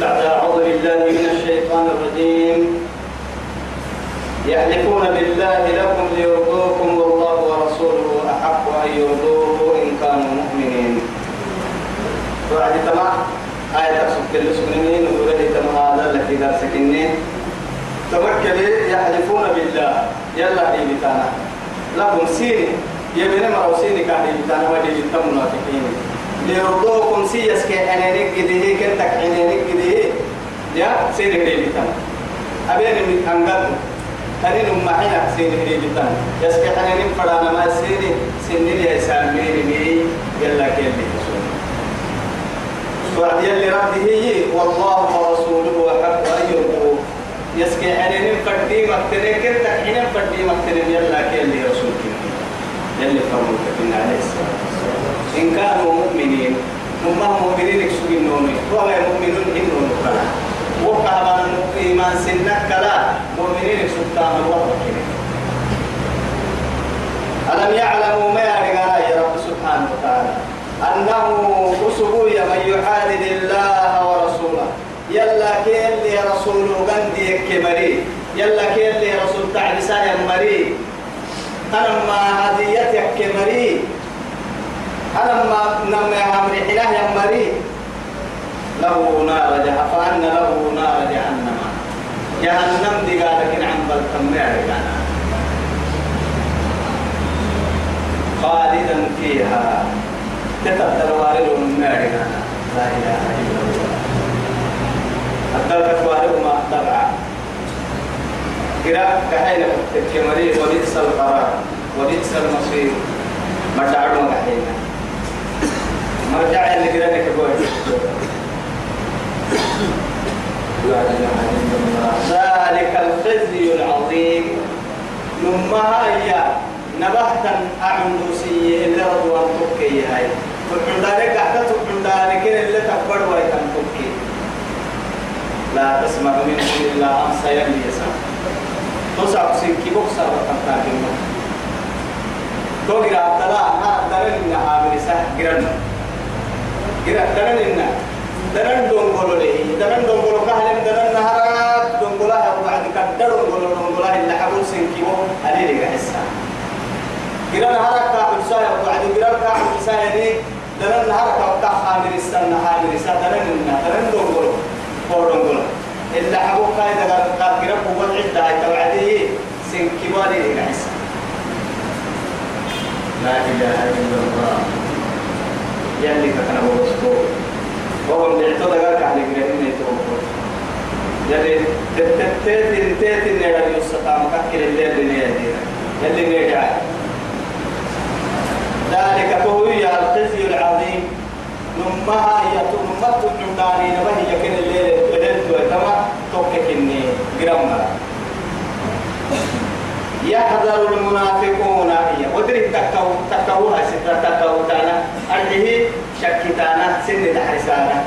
بعد أعوذ بالله من الشيطان الرجيم. يحلفون بالله لكم ليرضوكم والله ورسوله أحق أن يرضوه إن كانوا مؤمنين. وعد تمام. آية تقصد كل سنين وله تمام. هذا التي درسك إني توكل يحلفون بالله. يلا دي بتانا. لكم سيني. يبين مرو سيني كان دي بتانا. ودي منافقين. ليرضوكم سيس كحنينك كده كنتك حنينك كده يا سيني دي بتانا أبين من أنقذ تنين حين سيني دي بتانا يسكي حنينك فرانا ما سيني سيني لي ساميني مي يلا كيلي وعد يلي ربه والله ورسوله أحق أن يرضوه. يسكي حنين فردي مكتنين كنت حين فردي مكتنين يلا كيلي رسولك يلي فرموك من عليه والسلام إن كانوا مؤمنين هم مؤمنين يكسبين نومي وما مؤمنون إنهم كلا وكما إيمان سنك كلا مؤمنين يكسب تامل وحكي ألم يعلموا ما يرغانا يا رب سبحانه وتعالى؟ أنه أسبوع من يحادد الله ورسوله. يلا كيل لي رسول غندي كبري. يلا كيل لي رسول تعبسا يا مري. أنا ما هديتك كبري. أنا ما نما أمر حلاه يا مري له نار جهنم فأن له نار جهنم. جهنم دي قالك عن بلتم خالدا فيها. تتبدل والد من لا إله إلا الله. الدرجة والد ما تبع قراءة كهينة تكمري وبئس القرار وبئس المصير مرجع لهم كهينة مرجع اللي قراءة كبوي لا إله إلا الله ذلك الخزي العظيم نمها هي نبهتا أعندوسي اللي رضوان تبكي هاي. تبعن دارك حتى تبعن دارك اللي تكبر ويتم تبكي. لا تسمع منه إلا أمسى يلي يسمع. تصعب سنكي بكسر وتمتاك الموت تو gira tala ha daran na amri sah giran gira daran inna daran dongolo le daran dongolo ka halim daran gira ka bisa ya ni daran nahara ka ka hamir istan hamir isa daran inna daran dongolo ko dongolo illa habu ka daga ka gira ko wa idda ay tawadi sinki wali le hissa لا إله إلا الله يلي كتنا بوسكو وهو اللي اعتدى قالك على مكاكل الليل نيرا يلي نيرا ذلك هو الخزي العظيم. نمها هي تنمت النمداني نبهي يكن الليل بدلت ويتما توكك إني قرأمنا يحذر المنافقون. هي ودري تكو تكوها ستة تكو تانا. أرجه شكتانا سن تحرسانا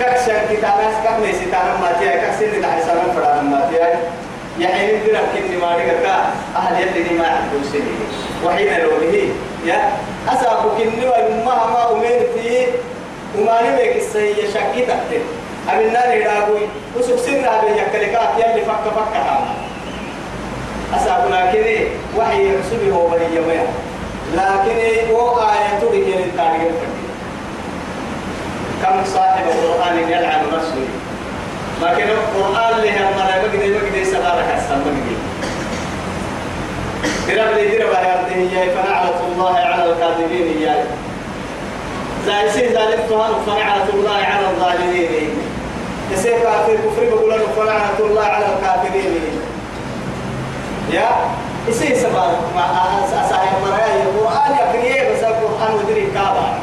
كك شكتانا كك ميسيتانا ما تيا كك سن تحرسانا فرانا ما تيا يعني ندرك كني ما رجعك أهل يلي ما عندهم سني. وحين لو به يا أسأكو كني وما ما أمرتي وما نبيك السيء شكتك أبنا نراقوي وسوق سن هذا يكلكات يلي فك فك هذا أسأل لكن وحي يحسبه هو بني يوميا. لكن هو آية تريد أن تعلم كم صاحب القرآن يلعن نفسه. لكن القرآن له مرة بقدي بقدي سبارك السلام بقدي درب لي درب هذه هي فنعلة الله على الكاذبين هي زي سي ذلك فنعلة الله على الظالمين يسير كافر كفر بقول فنعلة الله على الكافرين يا إسي سبا ما أسايا مرايا القرآن يقريه بس القرآن ودري كابا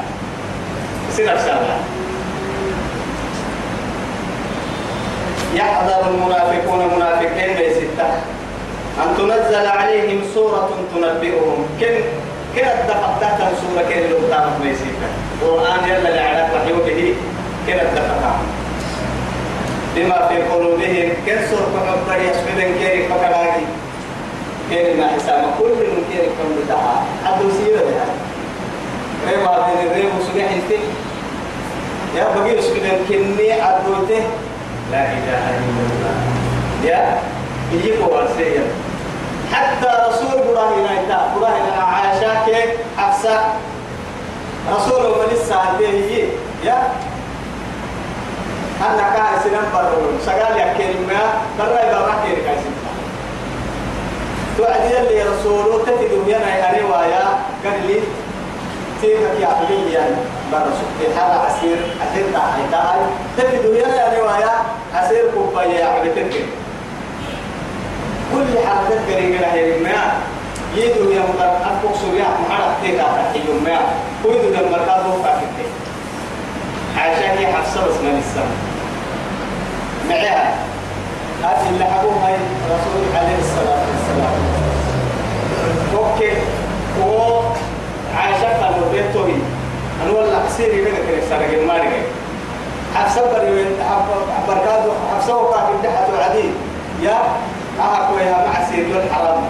سير أفسانا يحذر المنافقون منافقين أن تنزل عليهم سورة تنبئهم. كن الدفع تحت سورة لو تامت بستة القرآن يلا لعلى وحيه به. كن الدفع بما في قلوبهم. كن سورة كن يسببن كيري فكراكي؟ كيري ما حساب. كل من كيري كم بتاعها. حد سيرة يعني ريما بين الريم وسجح انت. يا بقي سكدن كني عدوته. لا إله إلا الله. يا؟ يجيب واسيا حتى رسول إنتا إبراهيم عائشة حفصة. رسول من الساعة يا؟ أنا كاي سنم برون سجال يا كلمة برا يبغى كير كاي سنم توعدي اللي رسوله تفيد بينا يعني ويا قال لي تيجي يا أخي يعني برا سكتي حالا عسير عسير تاعي تاعي تفيد بينا يعني ويا عسير كوباية يا عبتك كل حالة قريبة هي ما يدو يا مدر أفوق سوريا محرق تيجا تحيي ما كويدو دم مركزه فاكتة عشان هي حفصة بس من السماء معها هذه اللي حبوها رسول عليه الصلاة والسلام أوكي و عائشة كانوا بيتوي أنا والله حسيري لك كده سرق المارك حفصة بركاته حفصة وقاك الدحة عديد يا أهكوا يا مع سيد الحرام.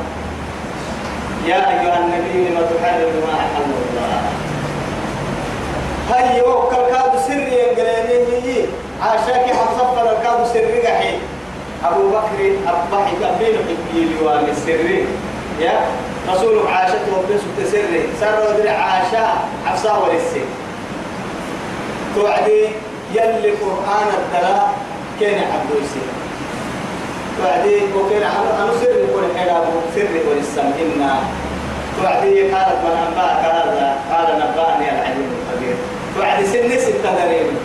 يا أيها النبي لما تحرم ما أحل الله. هاي يوكل كادو سري ينقليني عاشاكي حصفر الكادو سري قحي. أبو بكر أبحي كبير حبي لوان السري. يا رسول عاشته وبنسو تسري سر ودري عاشا حفصة ولسي. توعدي يلي قرآن الدلاء كان عبدو السري توعدي وكان أنا سر يقول حيرا سر ولسم إنا توعدي قالت من أنباءك هذا قال نبأني العليم الخبير توعدي سن ستة دريم.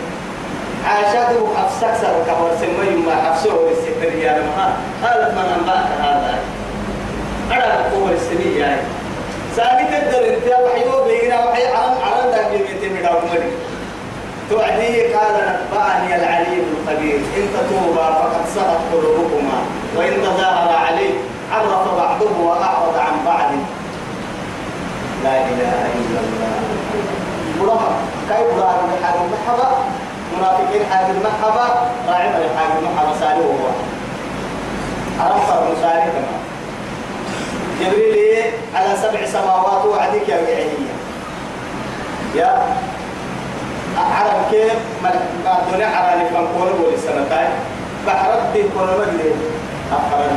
عاشاته حفصك سر كهور سمي ما حفصه ولسه يا ما قالت من أنباءك هذا أنا أقول السنية يعني. سالك الدر انت وحيو بينا وحي عن عن ذاك بيتي من عمري. توعدي قال نبأني العليم الخبير. إن تتوبا فقد سقط قلوبكما وإن تظاهر عليه عرف بعضه وأعرض عن بعض. لا إله إلا الله. برهة كيف ظاهر حاجة المحبة منافقين حاجة المحبة راعي حاجة المحبة سالوه هو عرفت المسالي كما جبريل على سبع سماوات وعديك يا رجعية يا عرب كيف؟ الدنيا عراني فانكون بولي السنتين بحرد دي كون مجلي أفرد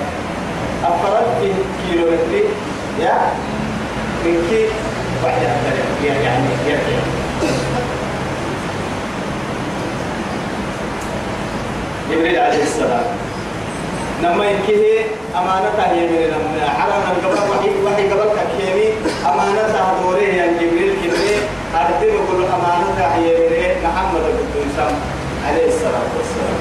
أفرد في كيلو متر يا؟ من كي؟ واحد يعني يعني يعني جبريل عليه السلام. لما ينكيه أمانة هي من لما حرم القبر وحي وحي قبل كيمي أمانة هدوره يعني جبريل كبري أردت بقول أمانة هي محمد بن سام عليه الصلاة والسلام.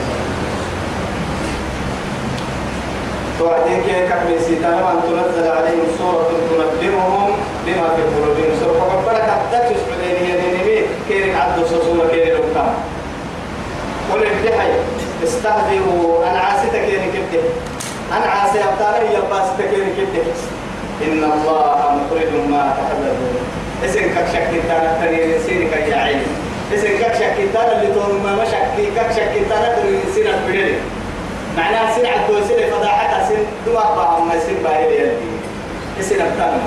توعدين كي كمل سيتانا وأن تنزل عليهم سورة تنبئهم بما في قلوبهم. سورة فقبلك حتى تسمع لي نبي كيرك عبد سورة كيرك وكام قل الدحي استهزئوا. أنا عاسيتك يعني كده أنا عاسي أبطالي يلباستك يعني كده إن الله مخرج ما تحذرون اسم كشك كتانا تري سيرك يا عين. اسم كشك كتانا اللي تون ما مشك كشك كتانا تري سيرك بدري معناها سين عدو سين فضاحتها سين دوا بعض ما سين باهي يلبي اسم أبطال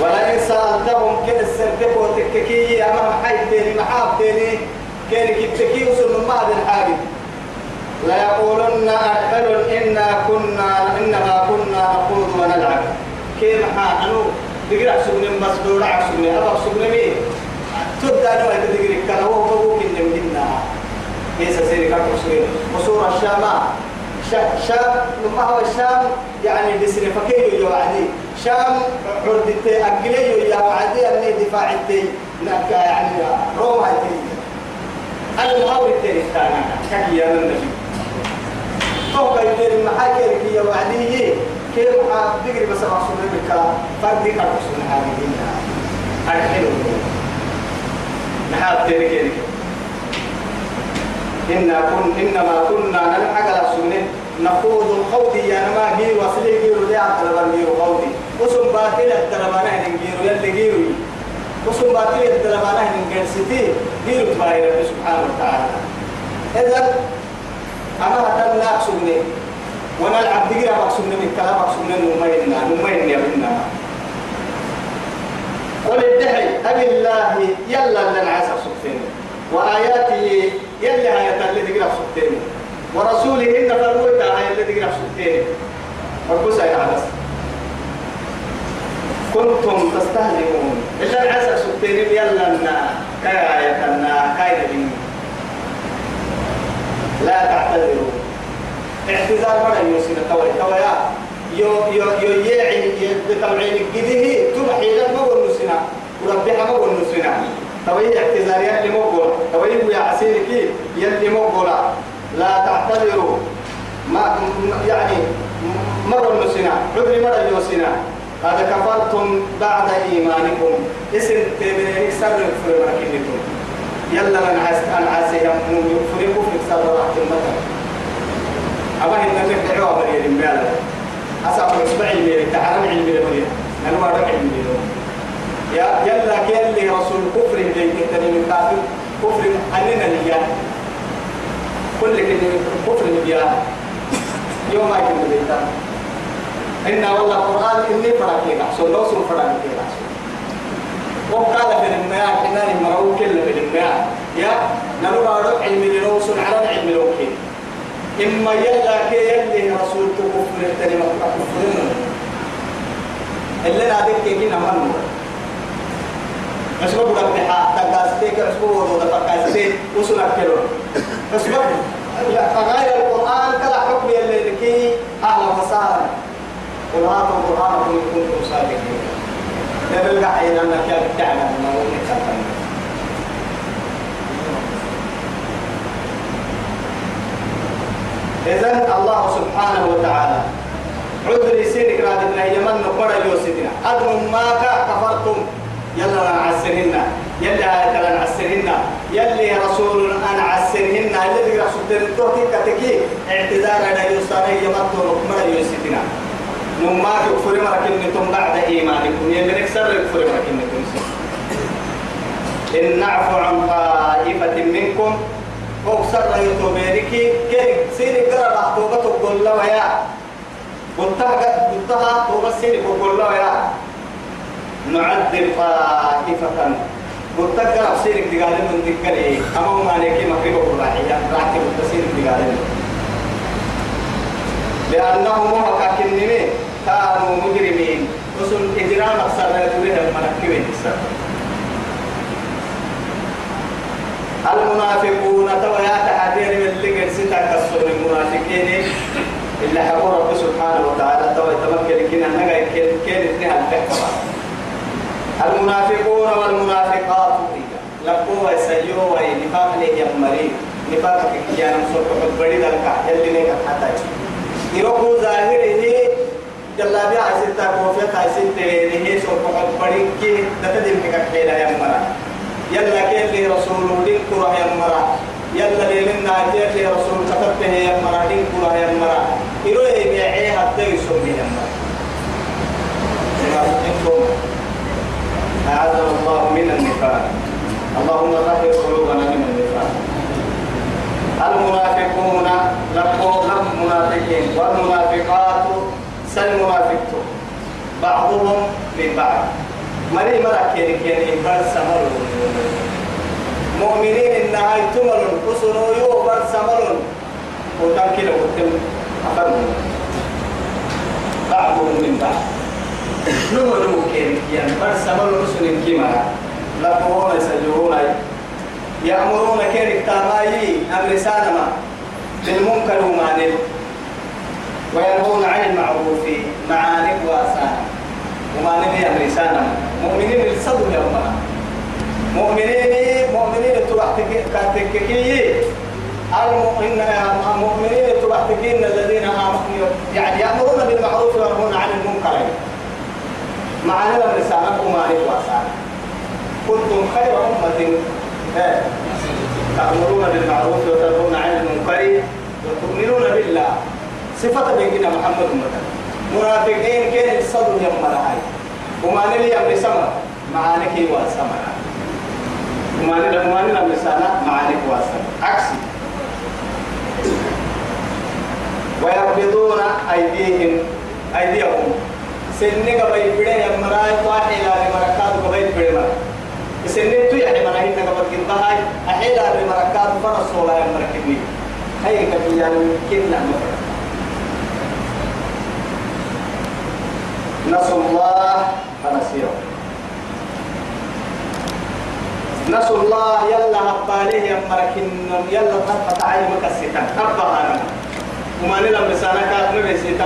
ولئن سألتهم كده السردك وتككي أمام حي تاني محاب تاني كان كتكي وصل ما هذا الحاجة. لا يقولن أحفل إنا كنا إنما كنا نخوض ونلعب. كيف ها سجن بس دورع سجن أبغى سجن مين تبدأ أنا ما تدقري كان هو هو كنا منا ليس سيرك سجن وصور الشام شام ما هو الشام يعني بسنة فكيل يوعدي شام عردت أقلي يا وعدي أني دفاع التي يعني روما التي المهاور التاني كان كي يا النبي توقع يدير المحاكي كي يا وعدية. كيف تقري بس مقصود بك فردي كان مقصود هذه الحين نحاول تاني كي إنا كن إنما كنا نلحق على السنة نخوض الخوض يا نما جير وصلي جير ليه عبد جير خوضي وسم باطل الدربانة جير يلي جير وسم باطل الدربانة جير ستي جير تباهي رب سبحانه وتعالى. إذا أنا هذا لا أقصدني. ونلعب دقيقة أقصدني من كلام أقصدني نمينا نمينا يا بنا قل الدحي أبي الله يلا لنا عسى سبحانه وآياته يلي هاي اللي تقرأ سبتين ورسوله إن فروت هاي اللي تقرأ سبتين فرقصة يا عبس كنتم تستهزئون. إلا العسى سبتين يلا أنا كاية لا تعتذروا. اعتذار مرة يوسف توي تويا يو يو يو يعي بتوعين جده تبحي لك ما قلنا سنا وربها ما قلنا سنا توي اعتذار يلي مقول توي يا عسيرك يلي مقول لا تعتذروا. ما يعني ما قلنا سنا عذري مرة يوسنا هذا كفرتم بعد إيمانكم. اسم تبنيك سر فرمكنكم يلا من عاس أنا عاسي يوم فريقوا في كسر راحة المثل أما إن لك دعوة مريم بيالا أصعب اسمع الميري تعلم علم المريم أنا ما رجع علم يا يلا كيلي رسول كفر بين كتني من كافر؟ كفر أننا ليا كل كده كفر بيا يوم ما يكون بيتا إن والله القرآن إني سن فراكي أحسن وقال في الماء حناني مرو كل في الماء يا بارو علم لنوصل على علم لوكي. إما يلا كي يلي رسول تكفر التلمة كفرنا اللي نادك كي نمنو أسباب ربها تقاستيك أسباب وضوء تقاستيك وصلك كيلو أسباب غير القرآن كلا حكم يلي لكي أهلا وسهلا قل هاتوا برهانكم إن كنتم صادقين. نكتب إذن الله سبحانه وتعالى عذر سينك رادنا يمن نقر يوسدنا أدم ما كفرتم. يلا نعسرهن. يلا آية نعسرهن. يلي رسول أن عسرهن. الذي رسول التوكي كتكي اعتذار على يوساني يمن نقر يوسدنا نما كفر مركنكم بعد إيمانكم. يلي نكسر كفر مركنكم إن نعفو عن طائفة منكم. فوق سر يتوبيركي كي سيري قرر توبة تقول له يا. قلتها قلتها توبة سيري تقول له يا. نعذب طائفة. قلت قرر سيري تقال من ذكري أما ما عليك مكريبا قراحية راح تقول سيري تقال لأنهم مهكاكنين كانوا مجرمين. وسن إجرام أكثر لا يتوليها المنكبين المنافقون توا يا تحدير من اللي قد ستا كسر المنافقين. إلا حقول رب سبحانه وتعالى توا يتمكن كنا نجا كين اثنين الحكمة المنافقون والمنافقات. لقوا يسيو ونفاق لي يمري نفاق كيانا سوق بدي ذلك يلي نيجا حتى يروحوا ظاهره جلا بيا عسيتا كوفيا عسيتا نهي سوق بدي كي دتدين كحيلا يمرا يلا كيف رسول دين كرة يا مرا يلا لي لنا كيف رسول كتبته يا مرا دين كرة يا مرا يروي بيعي حتى يسمي يا مرا أعاذنا الله من النفاق. اللهم طهر قلوبنا من النفاق. المنافقون لم منافقين والمنافقات سالمنافقت بعضهم من بعض مري مرا كيري كيري بر سمر مؤمنين إنها يتمر قصنو يو بر سمر وكان كده وتم أفر بعضهم من بعض نمر كيري كيري بر سمر رسل كيما. لقوون يسجلون. يأمرون كيري تاماي أمر سانما بالمنكر ومانل وينهون عن المعروف معانك وأسانه. وما نبي أمر سانما مؤمنين الصدر يا أمنا مؤمنين مؤمنين تبعتكي المؤمنين المؤمنين تبعتكين الذين آمنوا. يعني يأمرون بالمعروف وينهون عن المنكر. معنا الرسالة وما نتواصل كنتم خير أمة تأمرون بالمعروف وتنهون عن المنكر وتؤمنون بالله. صفة بيننا محمد أمة منافقين كان الصدر يا أمنا وما نلي أمر سما معانك واسما وما نلي وما نلي أمر سما معانك واسما عكسي. ويقبضون أيديهم أيديهم. سنة قبل بدأ يمرا طاحي لا لمركات قبل بدأ سنين تو يعني من هين نقبل كنتها أحيلا المركات فرس ولا المركبين هاي كفي يعني كنا مفرد نسوا الله فنسيهم نسوا الله يلا هباليه يمركن يلا تفتح عين مكسيتا أبها أنا وما نلم لسانا كات مبسيتا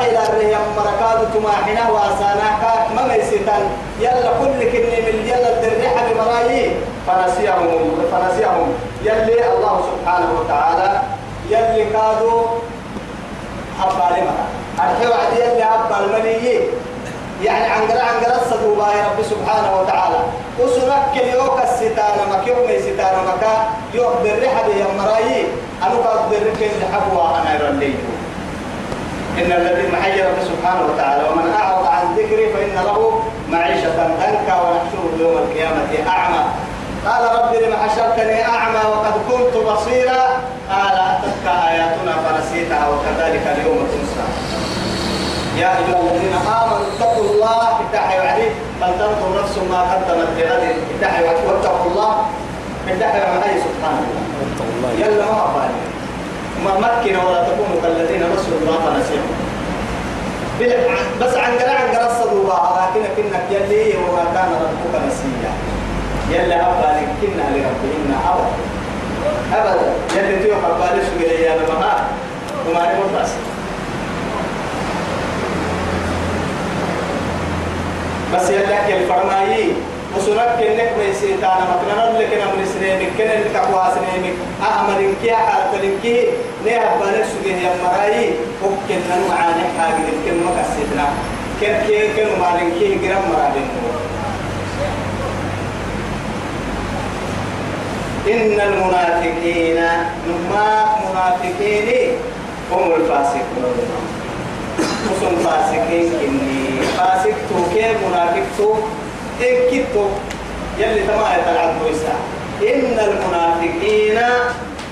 أتوحي لأريه يمركاد تماحنا واسانا كات مبسيتا يلا كل كني من يلا الدريحة بمرايي فنسيهم فنسيهم. يلي الله سبحانه وتعالى يلي كادوا هبالي مكا الحي وعد يلي هبال مليي يعني عن قرا عن قرا الصدوبة يا رب سبحانه وتعالى. وسنك يوك الستانة مك يوم الستانة مكا يوك بالرحة يا مرايي أنا قد بالرحة الحبوة أنا يرليه إن الذي رب سبحانه وتعالى ومن أعرض عن ذكري فإن له معيشة ضنكا ونحشره يوم القيامة أعمى. قال رب لم حشرتني أعمى وقد كنت بصيرا؟ قال أتتك آياتنا فنسيتها وكذلك اليوم تنسى. يا أيها الذين آمنوا اتقوا الله اتحي وعدي. فلتنظر نفس ما قدمت لغد. اتحي وعدي واتقوا الله. اتحي وعدي سبحانه يلا ما أفعل ما مكن ولا تكونوا كالذين نسوا الله فنسيهم بس عن قرع عن قرع الصدوبة لكن كنك يلي وما كان ربك نسيا. يلا أبا كنا لربنا أبدا أبدا يلي تيوم أبا لسوا يا لما وما نقول بس. بس يلك الفرمايي وسنك كنك بيسيتانا مكنا لك نمر سنيمك كن اللي تقوى سنيمك. أعمل كي حالة لنكي نيه بالك سجيه يا مرأي. وكن نن معاني حاجة كن ما كسيتنا كن كن ما لنكي جرام مرادين إن المنافقين نما منافقين هم الفاسقون. وسن فاسقين كني فاسق تو كي منافق تو إن يلي تما يتلعب ويسا إن المنافقين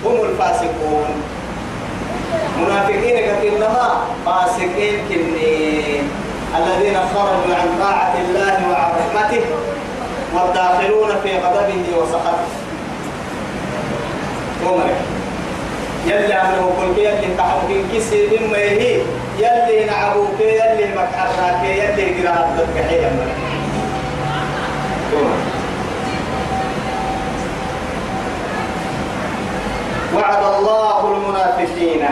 هم الفاسقون. منافقين كثيرا فاسقين كني الذين خرجوا عن طاعة الله وعن رحمته والداخلون في غضبه وسخطه. عمر يلي عمله كل كي يلي تحوكين كسي هي يلي نعبوك يلي مكحراك يلي قراءة تبكحي عمر وعد الله المنافقين.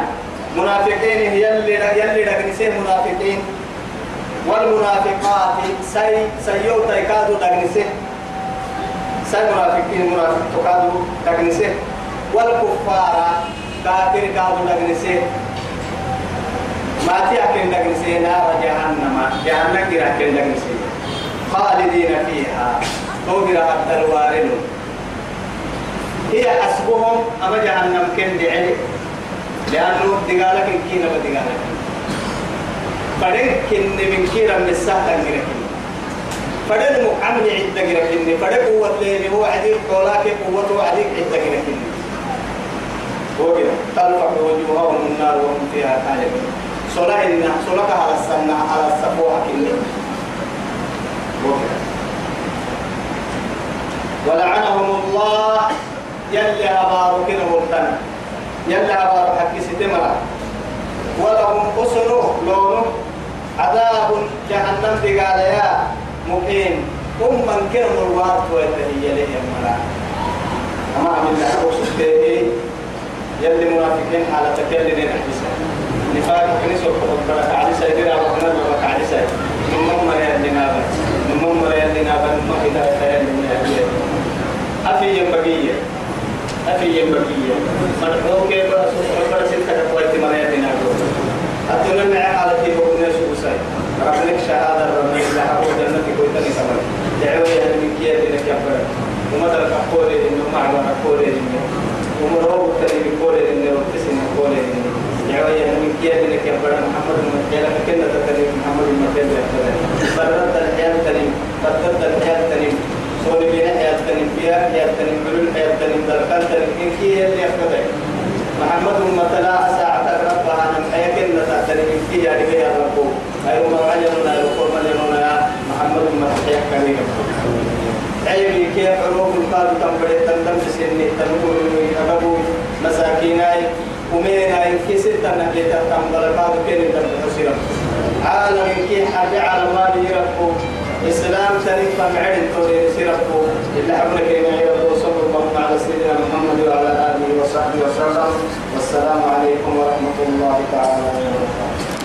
منافقين يلي يلي دغنسه منافقين. والمنافقات سي سيو تيكادو دغنسه سي منافقين منافق تكادو دغنسه والكفار كافر كادو دغنسه ما تيأكل دغنسه نار جهنم جهنم كرا كل دغنسه خالدين فيها. توبر حتى الوارد هي حسبهم أما جهنم كن دعي لأنه دقالك كينا بدقالك فدن كن من كيرا من السهل غيرك فدن مقعمل عدة غيرك فدن قوة لين هو عديد قولاك قوته عديد عدة غيرك كده تلفق وجوههم النار وهم فيها خالدون. صلاة إن صلاة على السنة على السفوحة كله. كده ولعنهم الله يلي أبارو كده مرتنا يلي أبارو حكي ستمرة. ولهم أسنو لونه عذاب جهنم بقال يا مقيم أم من كان الوارد ويتهي له يمرا أما لحق سبته يلي منافقين حالة تكلم نحبسها نفاق كنيسة وقبل علي سيدنا وقنا وقع علي سيد أفي ينبغي مدعو كيف رسول ستة قوات مرياتنا أتونا مع حالتي بقنا سوساي ربك شهادة ربك لا حول جنة كوي تاني سمر دعوة يعني من كيا دينك يا فرد وما ترك أقولي إنه ما عبر أقولي إنه وما رو تاني بقولي إنه وتسين أقولي إنه دعوة يعني من كيا دينك يا فرد محمد المكيلا كنا تتني محمد المكيلا يا فرد فرد الحياة تاني فرد الحياة تاني كي محمد مثلا ساعة ربها أنا حياة كنا تنم إن كي يعني بيا ربو أيوة ما عجلنا يقول كي حروف القلب تنبري تندم سني تنقول أبو مساكيناي وميناي كي ستة نبيت تنبر بعض كين تنبر عالم كي حد على ما يربو إسلام شريف معين توري سيربو إلا كيما يربو صلى الله على سيدنا محمد وعلى آله وصحبه وسلم. والسلام عليكم ورحمة الله تعالى وبركاته.